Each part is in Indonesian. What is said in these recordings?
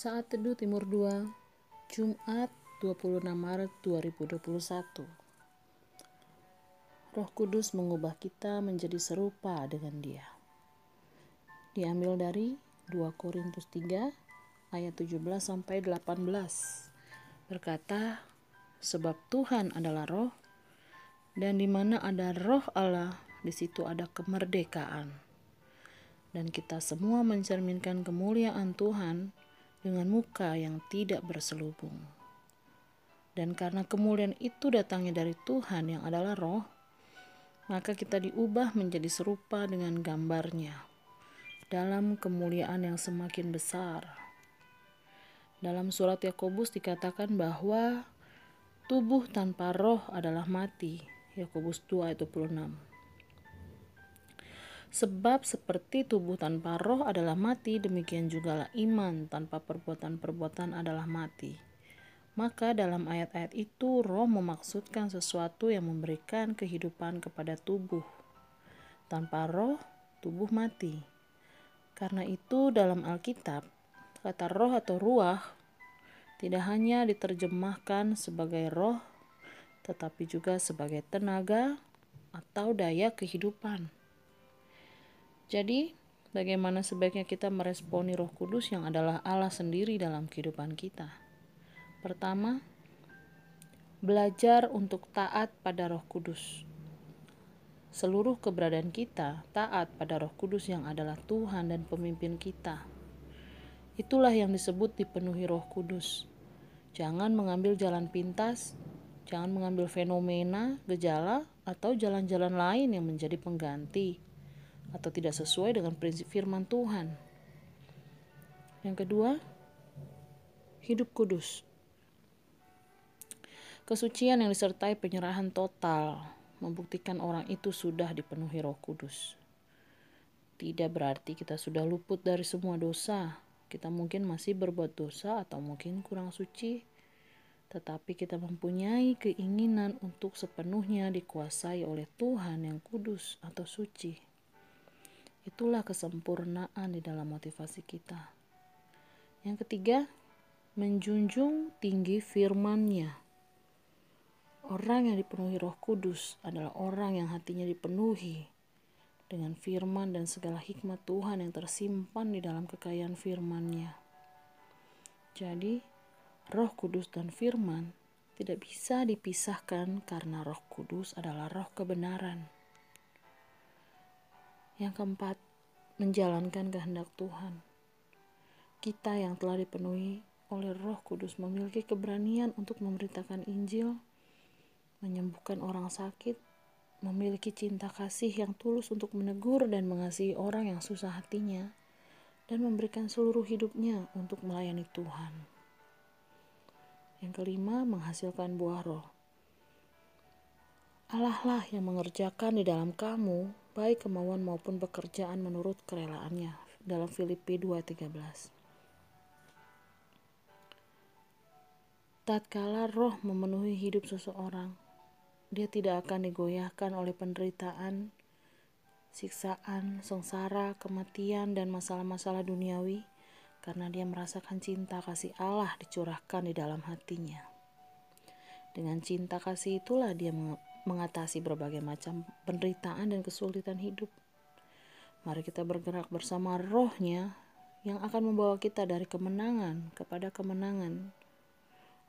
Saat Teduh Timur 2, Jumat 26 Maret 2021. Roh Kudus mengubah kita menjadi serupa dengan Dia. Diambil dari 2 Korintus 3 ayat 17 sampai 18. Berkata, sebab Tuhan adalah roh dan di mana ada roh Allah, di situ ada kemerdekaan. Dan kita semua mencerminkan kemuliaan Tuhan dengan muka yang tidak berselubung. Dan karena kemuliaan itu datangnya dari Tuhan yang adalah roh, maka kita diubah menjadi serupa dengan gambarnya dalam kemuliaan yang semakin besar. Dalam surat Yakobus dikatakan bahwa tubuh tanpa roh adalah mati. Yakobus 2 ayat 26. Sebab seperti tubuh tanpa roh adalah mati, demikian juga iman tanpa perbuatan-perbuatan adalah mati. Maka dalam ayat-ayat itu roh memaksudkan sesuatu yang memberikan kehidupan kepada tubuh. Tanpa roh, tubuh mati. Karena itu dalam Alkitab, kata roh atau ruah tidak hanya diterjemahkan sebagai roh, tetapi juga sebagai tenaga atau daya kehidupan. Jadi, bagaimana sebaiknya kita meresponi Roh Kudus yang adalah Allah sendiri dalam kehidupan kita? Pertama, belajar untuk taat pada Roh Kudus. Seluruh keberadaan kita taat pada Roh Kudus yang adalah Tuhan dan pemimpin kita. Itulah yang disebut dipenuhi Roh Kudus. Jangan mengambil jalan pintas, jangan mengambil fenomena, gejala, atau jalan-jalan lain yang menjadi pengganti atau tidak sesuai dengan prinsip firman Tuhan. Yang kedua, hidup kudus. Kesucian yang disertai penyerahan total membuktikan orang itu sudah dipenuhi Roh Kudus. Tidak berarti kita sudah luput dari semua dosa. Kita mungkin masih berbuat dosa atau mungkin kurang suci, tetapi kita mempunyai keinginan untuk sepenuhnya dikuasai oleh Tuhan yang kudus atau suci. Itulah kesempurnaan di dalam motivasi kita. Yang ketiga, menjunjung tinggi firman-Nya. Orang yang dipenuhi Roh Kudus adalah orang yang hatinya dipenuhi dengan firman dan segala hikmat Tuhan yang tersimpan di dalam kekayaan firman-Nya. Jadi, Roh Kudus dan firman tidak bisa dipisahkan karena Roh Kudus adalah roh kebenaran. Yang keempat, menjalankan kehendak Tuhan. Kita yang telah dipenuhi oleh Roh Kudus memiliki keberanian untuk memberitakan Injil, menyembuhkan orang sakit, memiliki cinta kasih yang tulus untuk menegur dan mengasihi orang yang susah hatinya, dan memberikan seluruh hidupnya untuk melayani Tuhan. Yang kelima, menghasilkan buah roh. Allah lah yang mengerjakan di dalam kamu baik kemauan maupun pekerjaan menurut kerelaannya dalam Filipi 2:13. Tatkala roh memenuhi hidup seseorang, dia tidak akan digoyahkan oleh penderitaan, siksaan, sengsara, kematian, dan masalah-masalah duniawi karena dia merasakan cinta kasih Allah dicurahkan di dalam hatinya. Dengan cinta kasih itulah dia mengatasi berbagai macam penderitaan dan kesulitan hidup. Mari kita bergerak bersama rohnya yang akan membawa kita dari kemenangan kepada kemenangan.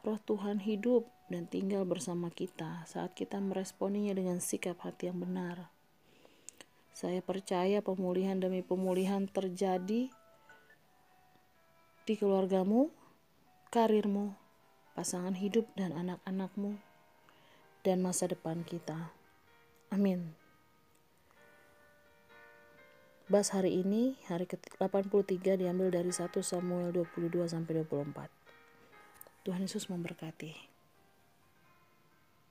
Roh Tuhan hidup dan tinggal bersama kita saat kita meresponinya dengan sikap hati yang benar. Saya percaya pemulihan demi pemulihan terjadi di keluargamu, karirmu, pasangan hidup, dan anak-anakmu dan masa depan kita. Amin. Bas hari ini, hari ke-83 diambil dari 1 Samuel 22 sampai 24. Tuhan Yesus memberkati.